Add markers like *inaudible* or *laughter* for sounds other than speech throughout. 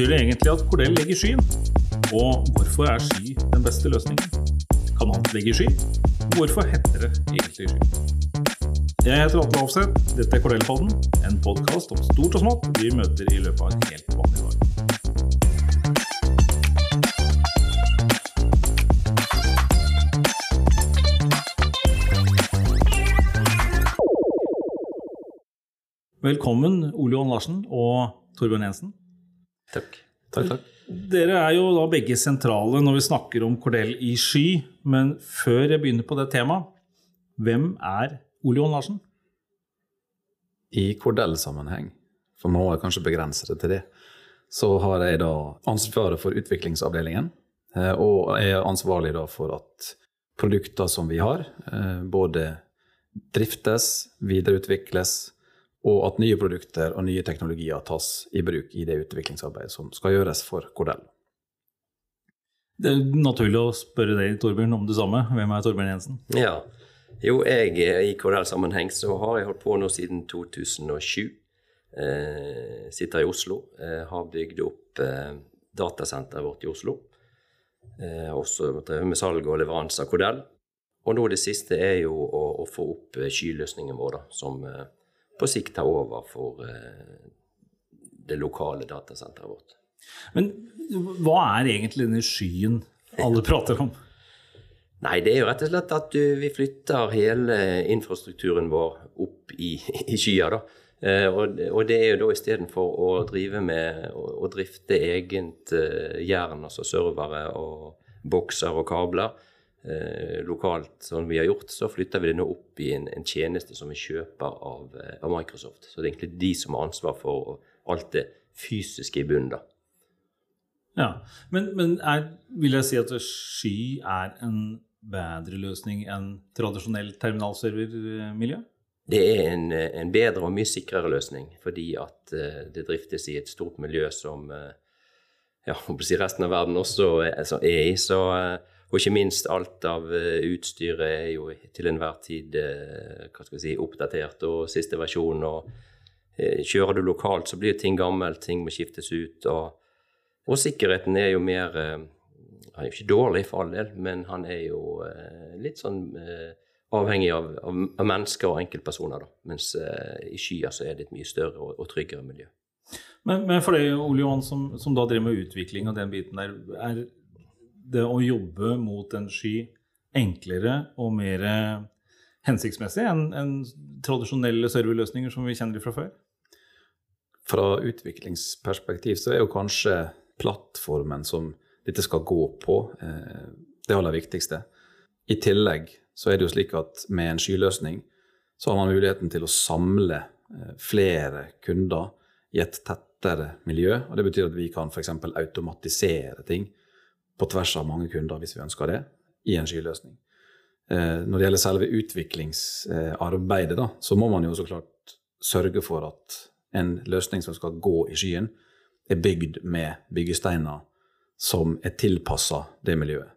Betyr det egentlig at Cordell legger skyen? Og hvorfor er sky den beste løsningen? Kan alt legge sky? Hvorfor heter det egentlig sky? Jeg heter Atle Hofseth, dette er Cordell-podden, en podkast om stort og smått vi møter i løpet av en helt vanlig dag. Velkommen Ole Johan Larsen og Torbjørn Jensen. Takk. Takk, takk. Dere er jo da begge sentrale når vi snakker om Cordell i sky, men før jeg begynner på det temaet, hvem er Ole Larsen? I Cordell-sammenheng, for man må kanskje begrense det til det, så har jeg da ansvaret for utviklingsavdelingen, eh, og er ansvarlig da for at produkter som vi har, eh, både driftes, videreutvikles, og at nye produkter og nye teknologier tas i bruk i det utviklingsarbeidet som skal gjøres for Cordell. Det er naturlig å spørre deg, Torbjørn, om det samme. Hvem er Torbjørn Jensen? Ja. Jo, jeg eh, i Cordell-sammenheng så har jeg holdt på nå siden 2007. Eh, sitter i Oslo. Eh, har bygd opp eh, datasenteret vårt i Oslo. Eh, også drevet med salg og leveranse av Cordell. Og nå det siste er jo å, å få opp eh, skyløsningen vår, da, som eh, på sikt ta over for eh, det lokale datasenteret vårt. Men hva er egentlig denne skyen alle prater om? Nei, det er jo rett og slett at du, vi flytter hele infrastrukturen vår opp i, i skya. da. Eh, og, og det er jo da istedenfor å drive med å, å drifte eget eh, jern, altså servere og bokser og kabler, eh, lokalt som vi har gjort, så flytter vi det nå opp i en, en tjeneste som vi kjøper av, eh, av Microsoft. Så det er egentlig de som har ansvar for alt det fysiske i bunnen. da. Ja, Men, men er, vil jeg si at sky er en bedre løsning enn tradisjonell terminalservermiljø? Det er en, en, bedre og mye sikrere løsning, fordi at uh, det driftes i et stort miljø som uh, ja, resten av verden også er, i. Så, og ikke minst alt av utstyret er jo til enhver tid jeg si, oppdatert og siste versjon. og Kjører du lokalt, så blir ting gammelt, ting må skiftes ut. Og, og sikkerheten er jo mer Han er jo ikke dårlig for all del, men han er jo litt sånn avhengig av, av, mennesker og enkeltpersoner. Da. Mens i skyer så er det et mye større og, og tryggere miljø. Men, men, for deg, Ole Johan, som, som, da driver med utvikling av den biten der, er det å jobbe mot en sky enklere og mer hensiktsmessig enn en tradisjonelle serverløsninger som vi kjenner fra før? Fra utviklingsperspektiv så er jo kanskje plattformen som dette skal gå på, eh, det aller viktigste. I tillegg så er det jo slik at med en skyløsning så har man muligheten til å samle flere kunder i et tettere miljø. og Det betyr at vi kan f.eks. automatisere ting på tvers av mange kunder hvis vi ønsker det, i en skyløsning. Når det gjelder selve utviklingsarbeidet, da, så må man jo så klart sørge for at en løsning som skal gå i skyen, er bygd med byggesteiner som er tilpassa det miljøet.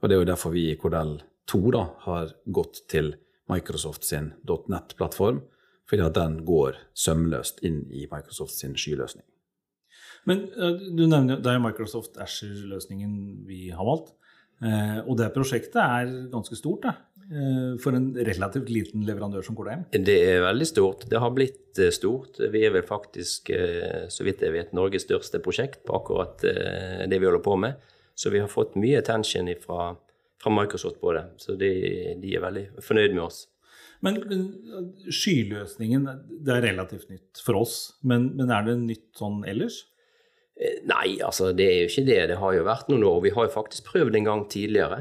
Og Det er jo derfor vi i Cordell 2 da, har gått til Microsoft sin .net-plattform, fordi at den går sømløst inn i Microsoft sin skyløsning. Men du nevner det er Microsoft Asher-løsningen vi har valgt. Eh, og det prosjektet er ganske stort da, eh, for en relativt liten leverandør som Cordell? Det er veldig stort. Det har blitt stort. Vi er vel faktisk, så vidt jeg vet, Norges største prosjekt på akkurat det vi holder på med. Så vi har fått mye attention fra fra Microsoft på det. Så de, de er veldig fornøyd med oss. Men, men, skyløsningen det er relativt nytt for oss, men, men, er det nytt sånn ellers? Nei, altså det er jo ikke det. Det har jo vært noen år. Vi har jo faktisk prøvd en gang tidligere.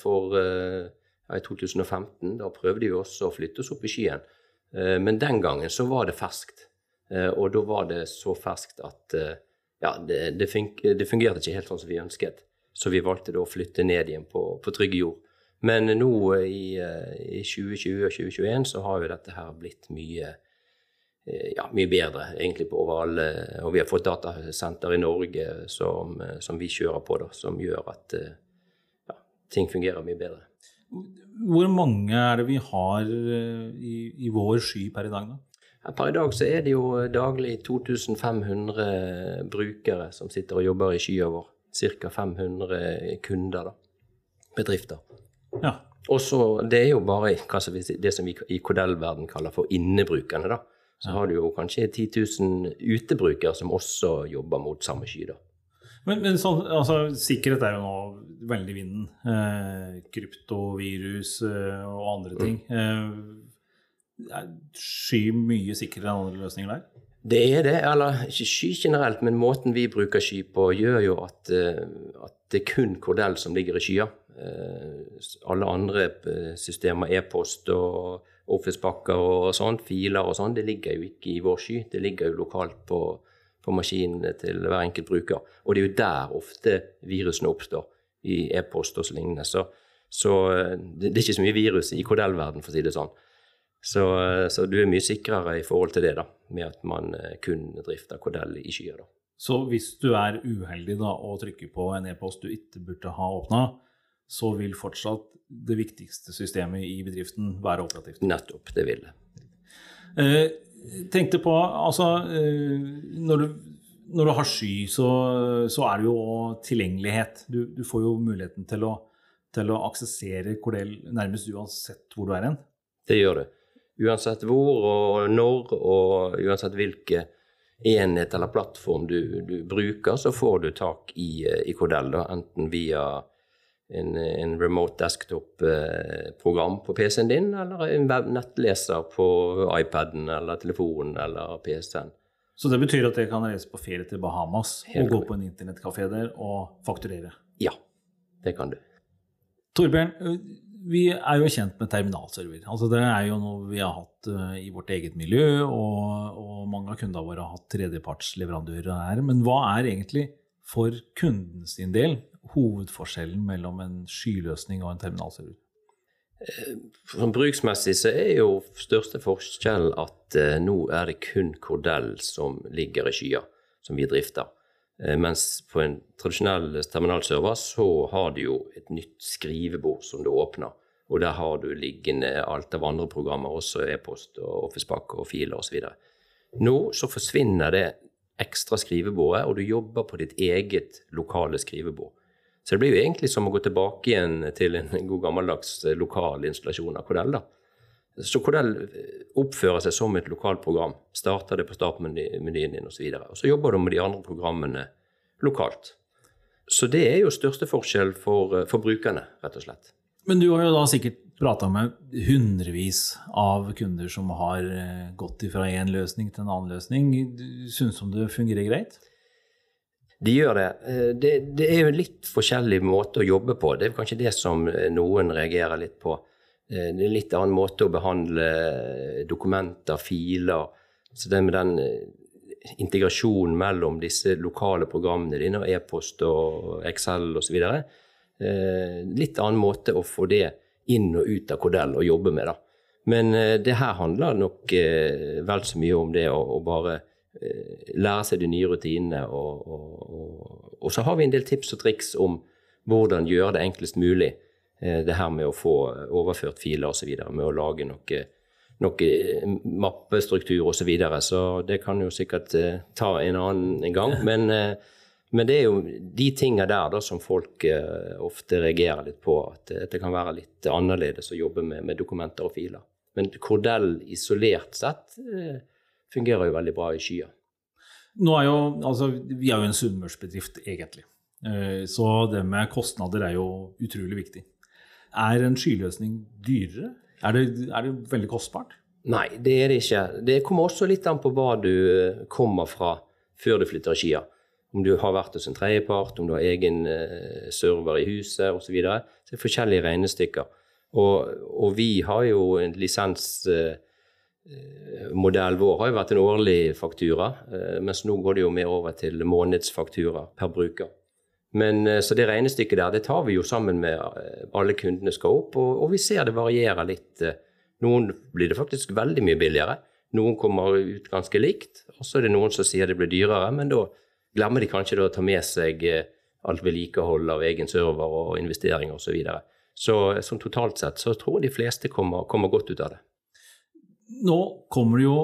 For ja, i 2015 da prøvde vi også å flytte oss opp i skyen. Men den gangen så var det ferskt. Og da var det så ferskt at ja, det, det, fungerte ikke helt sånn som vi ønsket. Så vi valgte da å flytte ned igjen på, på trygg jord. Men nå i, i, 2020 og 2021 så har jo dette her blitt mye, ja, mye bedre egentlig på overall. Og vi har fått datasenter i Norge som, som vi kjører på, da, som gjør at ja, ting fungerer mye bedre. Hvor mange er det vi har i, i vår sky per i dag, da? Per i dag så er det jo daglig 2500 brukere som sitter og jobber i skya vår. Ca. 500 kunder, da. Bedrifter. Ja. Og så, Det er jo bare det som vi i Kodell-verden kaller for innebrukerne. da. Så har du jo kanskje 10 000 utebrukere som også jobber mot samme sky. da. Men, men så, altså, sikkerhet er jo nå veldig i vinden. Eh, kryptovirus eh, og andre ting. Eh, er sky mye sikrere enn andre løsninger der? Det er det, eller ikke sky generelt, men måten vi bruker sky på, gjør jo at, eh, at det er kun Cordell som ligger i skya. Eh, alle andre eh, systemer, e-post og Office-pakker og sånn, filer og sånn, det ligger jo ikke i vår sky. Det ligger jo lokalt på, på maskinene til hver enkelt bruker. Og det er jo der ofte virusene oppstår, i e-post og så lignende. Så, så det, det er ikke så mye virus i kodellverden, for å si det sånn. Så, så, du er mye sikrere i forhold til det, da, med at man kun drifter kodell i skyer. da. Så hvis du er uheldig da, og trykker på en e-post du ikke burde ha åpna, så vil fortsatt det viktigste systemet i bedriften være operativt? Nettopp, det vil det. Eh, tenkte på, altså eh, når, du, når, du, har sky, så, så, er det jo tilgjengelighet. Du, du får jo muligheten til å, til å aksessere Cordell nærmest uansett hvor du er hen. Det gjør du. Uansett hvor og når, og uansett hvilke enhet eller plattform du, du bruker, så får du tak i, i Cordell. Da, enten via en, en remote desktop-program på PC-en din, eller en nettleser på iPaden eller telefonen eller PC-en. Så det betyr at dere kan reise på ferie til Bahamas Helt og gå på en internettkafé der og fakturere? Ja, det kan du. Torbjørn, vi er jo kjent med terminalserver. Altså det er jo noe vi har hatt uh, i vårt eget miljø, og, og mange av kundene våre har hatt tredjepartsleverandører her. Men hva er egentlig for kunden sin del hovedforskjellen mellom en skyløsning og en terminalserver? Eh, bruksmessig så er jo største forskjell at eh, nå er det kun Cordell som ligger i skya, som vi drifter. Eh, mens på en tradisjonell terminalserver så har du jo et nytt skrivebord som du åpner. Og der har du liggende alt av andre programmer, også e-post og Office-pakke og filer osv. Nå så forsvinner det ekstra skrivebordet, og du jobber på ditt eget lokale skrivebord. Så det blir jo egentlig som å gå tilbake igjen til en god gammeldags eh, lokal installasjon av Kodell. da. Så Cordell eh, oppfører seg som et lokalt program. Starter det på startmenyen din osv. Og, og så jobber du med de andre programmene lokalt. Så det er jo største forskjell for, eh, for brukerne, rett og slett. Men du har jo da sikkert prata med hundrevis av kunder som har gått fra én løsning til en annen løsning. Syns om det fungerer greit? De gjør det. Eh, det. det. er jo en litt forskjellig måte å jobbe på. Det er kanskje det som eh, noen reagerer litt på. Eh, det er en litt annen måte å behandle dokumenter, filer Så det med den integrasjonen mellom disse lokale programmene dine, e-post og Excel osv. Litt annen måte å få det inn og ut av Kodell og jobbe med. da. Men det her handler nok vel så mye om det å, bare lære seg de nye rutinene. Og, og, og, og, så har vi en del tips og triks om hvordan gjøre det enklest mulig. Eh, det her med å få overført filer osv. Med å lage noe, noe eh, mappestruktur osv. Så, videre. så det kan jo sikkert ta en annen gang. Men, men, det er jo de tinga der da, som folk ofte reagerer litt på. At, at, det kan være litt annerledes å jobbe med, med dokumenter og filer. Men Cordell isolert sett fungerer jo veldig bra i skya. Nå er jo, altså, vi er jo en sunnmørsbedrift, egentlig. Eh, så det med kostnader er jo utrolig viktig. Er en skyløsning dyrere? Er det, er det veldig kostbart? Nei, det er det ikke. Det kommer også litt an på hva du eh, kommer fra før du flytter i Skia. Om du har vært hos en tredjepart, om du har egen eh, server i huset osv. Så, videre. så det er forskjellige regnestykker. Og, og vi har jo en lisens modell vår har jo vært en årlig faktura, eh, mens nå går det jo mer over til månedsfaktura per bruker. Men eh, Så det regnestykket der, det tar vi jo sammen med alle kundene skal opp, og, og vi ser det varierer litt. Noen blir det faktisk veldig mye billigere, noen kommer ut ganske likt, og så er det noen som sier det blir dyrere, men da glemmer de kanskje å ta med seg alt vedlikehold av egen server og investeringer osv. Så, videre. så som totalt sett så tror jeg de fleste kommer, kommer godt ut av det nå kommer det jo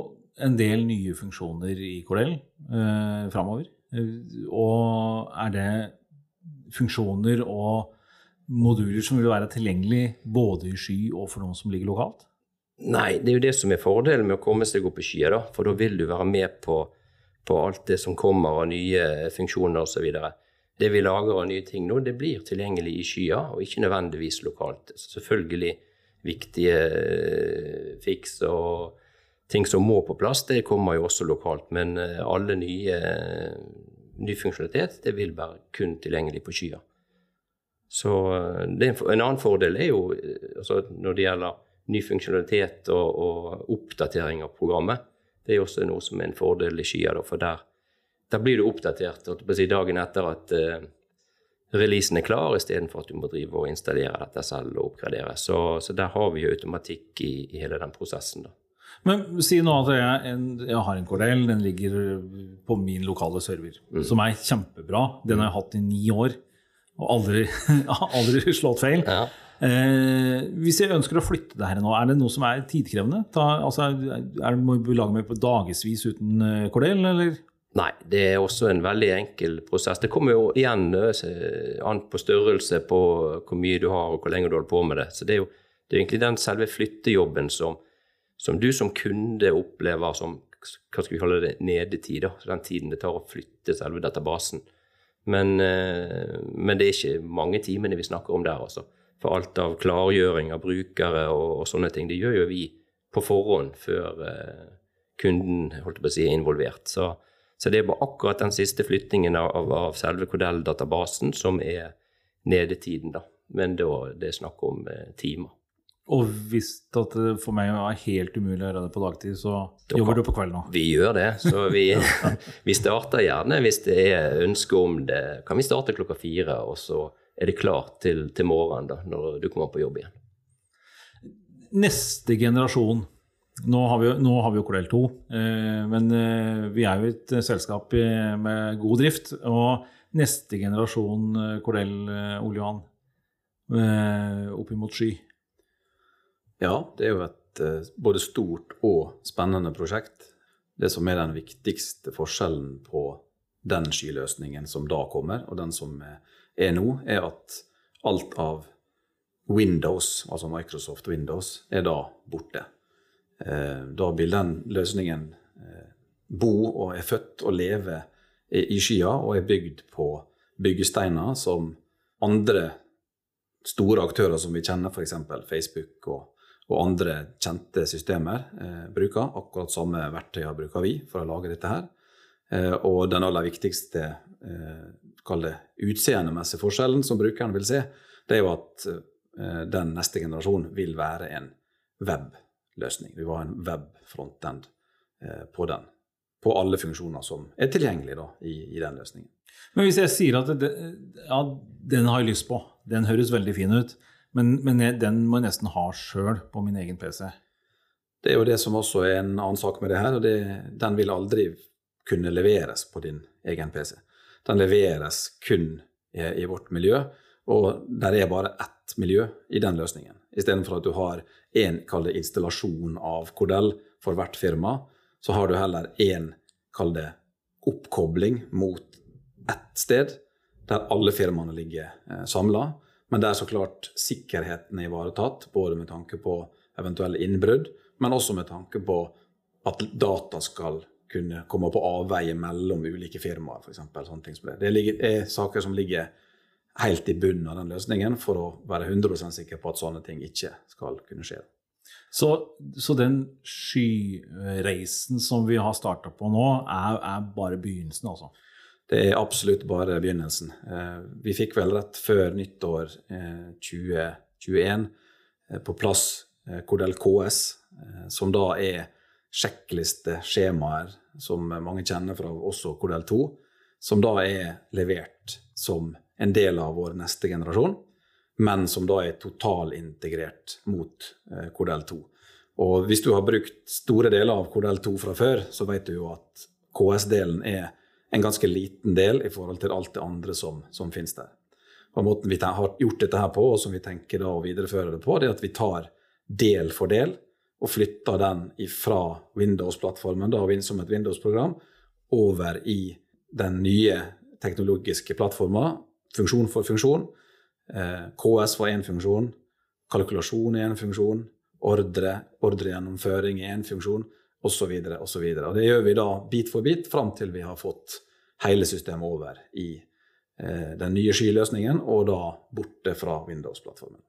en del nye funksjoner i Cordell eh, framover. Eh, og er det funksjoner og moduler som vil være tilgjengelig både i sky og for noen som ligger lokalt? Nei, det er jo det som er fordelen med å komme seg opp i skyer, da. For da vil du være med på, på alt det som kommer av nye funksjoner osv. Det vi lager av nye ting nå, det blir tilgjengelig i skyer, og ikke nødvendigvis lokalt. Så selvfølgelig viktige eh, fiks og ting som må på plass, det kommer jo også lokalt. Men eh, alle nye ny funksjonalitet det vil være kun tilgjengelig på skyer. Så en, en, annen fordel er jo altså når det gjelder ny funksjonalitet og, og, oppdatering av programmet. Det er også noe som er en fordel i skyer, for der, der blir du oppdatert si, dagen etter at releasen er klar, istedenfor at du må drive og installere dette selv og oppgradere. Så, så der har vi jo automatikk i, i, hele den prosessen. da. Men si nå at jeg, en, jeg har en Cordell, den ligger på min lokale server, mm. som er kjempebra. Den har jeg hatt i ni år og aldri, *laughs* aldri slått feil. Ja. Eh, hvis jeg ønsker å flytte det her nå, er det noe som er tidkrevende? Ta, altså, er det, må vi lage meg på dagevis uten eh, eller? Nei, det er også en veldig enkel prosess. Det kommer jo igjen eh, an på størrelse på hvor mye du har og hvor lenge du holder på med det. Så det er jo det er egentlig den selve flyttejobben som, som, du som kunde opplever som hva skal vi kalle det, nedetid. da, Den tiden det tar å flytte selve databasen. Men, men det er ikke mange timene vi snakker om der, altså for alt av klargjøring av brukere og, og, sånne ting. Det gjør jo vi på forhånd før eh, kunden holdt på å si, er involvert. Så, så, det er bare akkurat den siste flyttingen av, av selve Kodell-databasen som er nedetiden, da. Men da det er snakk om eh, timer. Og hvis det for meg er helt umulig å gjøre det på dagtid, så da jobber du på kvelden òg? Vi gjør det. Så vi, *laughs* vi starter gjerne, hvis det er ønske om det, kan vi starte klokka fire. og så er det klart til, til morgenen da, når du kommer på jobb igjen. Neste generasjon Nå har vi, nå har vi jo Kordell 2, eh, men eh, vi er jo et selskap med god drift. Og neste generasjon eh, Cordell, eh, Ole Johan, opp mot sky? Ja, det er jo et eh, både stort og spennende prosjekt. Det som er den viktigste forskjellen på den skyløsningen som da kommer, og den som er nå, er at alt av Windows, altså Microsoft Windows, er da borte. Eh, da vil den løsningen eh, bo og er født og leve i skya og er bygd på byggesteiner som andre store aktører som vi kjenner, f.eks. Facebook og, og, andre kjente systemer, eh, bruker. Akkurat samme verktøyer bruker vi for å lage dette her. Eh, og den aller viktigste eh, utseendemessige forskjellen som brukeren vil se, det er jo at eh, den neste generasjonen vil være en web-løsning. Vi var en web-frontend eh, på den. På alle funksjoner som er tilgjengelige da, i, i, den løsningen. Men hvis jeg sier at det, ja, den har jeg lyst på, den høres veldig fin ut, men, men jeg, den må jeg nesten ha sjøl på min egen PC. Det er jo det som også er en annen sak med det her. og det, Den vil aldri kunne leveres på din egen PC den leveres kun i, i vårt miljø. Og der er bare ett miljø i den løsningen. Istedenfor at du har én installasjon av Cordell for hvert firma, så har du heller én oppkobling mot ett sted, der alle firmaene ligger eh, samla. Men der så klart sikkerheten er ivaretatt, både med tanke på eventuelle innbrudd, men også med tanke på at data skal kunne komme på avveie mellom ulike firmaer, f.eks. Sånne det. Det ligger, er saker som ligger helt i bunnen av den løsningen for å være 100 sikker på at sånne ting ikke skal kunne skje. Så, så den skyreisen som vi har starta på nå, er, er, bare begynnelsen, altså? Det er absolutt bare begynnelsen. Eh, vi fikk vel rett før nyttår 2021 eh, eh, på plass Cordel KS, som da er sjekkliste, skjemaer, som mange kjenner fra også Cordel 2, som da er levert som en del av vår neste generasjon, men som da er totalintegrert mot eh, Cordel 2. Og hvis du har brukt store deler av Cordel 2 fra før, så vet du jo at KS-delen er en ganske liten del i forhold til alt det andre som, som finnes der. Og Måten vi har gjort dette her på, og som vi tenker da å videreføre det på, det er at vi tar del for del og flytter den fra Windows-plattformen som et Windows-program over i den nye teknologiske plattforma, funksjon for funksjon. Eh, KS var én funksjon, kalkulasjon er én funksjon, ordre, ordregjennomføring er én funksjon, osv. osv. Det gjør vi da bit for bit fram til vi har fått hele systemet over i eh, den nye skyløsningen, og da borte fra Windows-plattformen.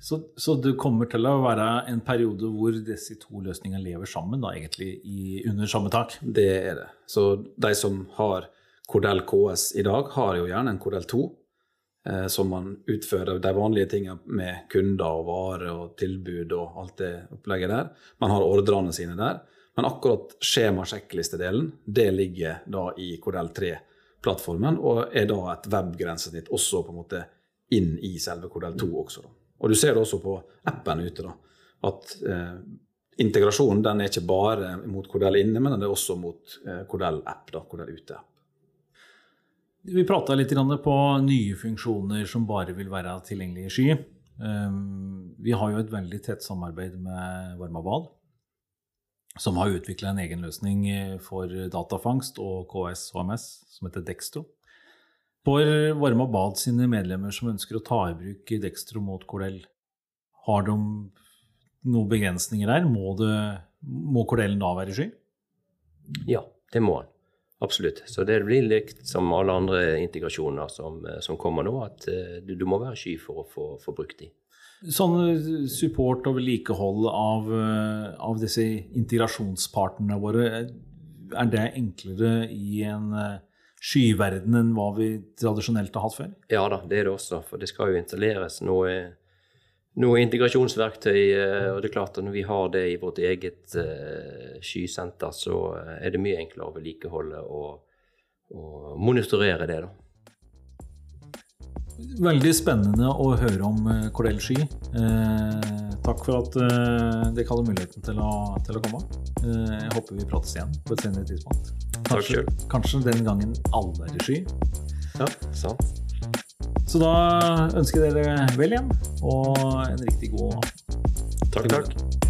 Så, så, det kommer til å være en periode hvor disse to løsningene lever sammen, da, egentlig, i, under samme tak? Det er det. Så de som har Cordell KS i dag, har jo gjerne en Cordell 2, eh, som man utfører de vanlige tingene med kunder og varer og tilbud og alt det opplegget der. Man har ordrene sine der. Men akkurat skjema-sjekklistedelen det ligger da i Cordell 3-plattformen, og er da et webgrensesnitt også på en måte inn i selve Cordell 2 også. Da. Og du ser det også på appen ute, da, at eh, integrasjonen den er ikke bare mot Cordell inne, men den er også mot eh, Cordell app, da, Cordell ute. Vi prata litt på nye funksjoner som bare vil være tilgjengelige i sky. Um, vi har jo et veldig tett samarbeid med Varmabad som har utvikla en egen løsning eh, for datafangst og KS HMS som heter Dextro. For Varmabad sine medlemmer som ønsker å ta i bruk Dextro mot Cordell, har de noen begrensninger der? Må, det, må Cordellen da være sky? Ja, det må den. Absolutt. Så det blir likt som alle andre integrasjoner som, som kommer nå, at uh, du, du, må være sky for å få, få brukt de. Sånn support og vedlikehold av, eh, av, disse integrasjonspartnerne våre, er det enklere i en eh, skyverden enn hva vi tradisjonelt har hatt før? Ja da, det er det også. For det skal jo installeres noe, noe integrasjonsverktøy. Eh, og det er klart at når vi har det i vårt eget uh, skysenter, så er det mye enklere å vedlikeholde og, og monitorere det. da. Veldig spennende å høre om Cordell eh, Sky. Eh, takk for at eh, dere hadde muligheten til å, til å komme. Eh, jeg håper vi prates igjen på et senere tidspunkt. Kanskje, kanskje den gangen alle er i sky. Ja, sant. Så da ønsker jeg dere vel igjen, og en riktig god Takk, takk.